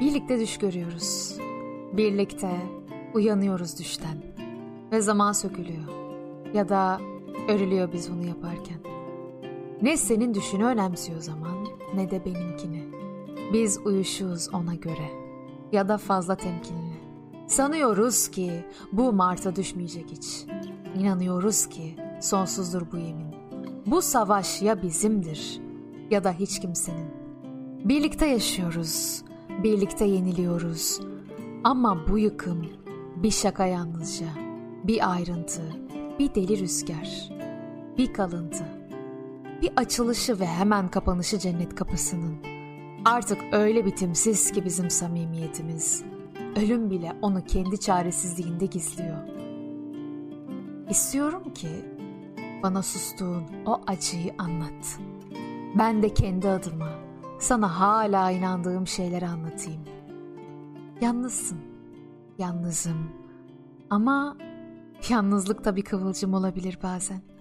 Birlikte düş görüyoruz. Birlikte uyanıyoruz düşten. Ve zaman sökülüyor. Ya da örülüyor biz bunu yaparken. Ne senin düşünü önemsiyor zaman ne de benimkini. Biz uyuşuğuz ona göre. Ya da fazla temkinli. Sanıyoruz ki bu Mart'a düşmeyecek hiç. İnanıyoruz ki sonsuzdur bu yemin. Bu savaş ya bizimdir ya da hiç kimsenin. Birlikte yaşıyoruz, birlikte yeniliyoruz. Ama bu yıkım bir şaka yalnızca, bir ayrıntı, bir deli rüzgar, bir kalıntı, bir açılışı ve hemen kapanışı cennet kapısının. Artık öyle bitimsiz ki bizim samimiyetimiz. Ölüm bile onu kendi çaresizliğinde gizliyor. İstiyorum ki bana sustuğun o acıyı anlat. Ben de kendi adıma sana hala inandığım şeyleri anlatayım. Yalnızsın, yalnızım ama yalnızlık da bir kıvılcım olabilir bazen.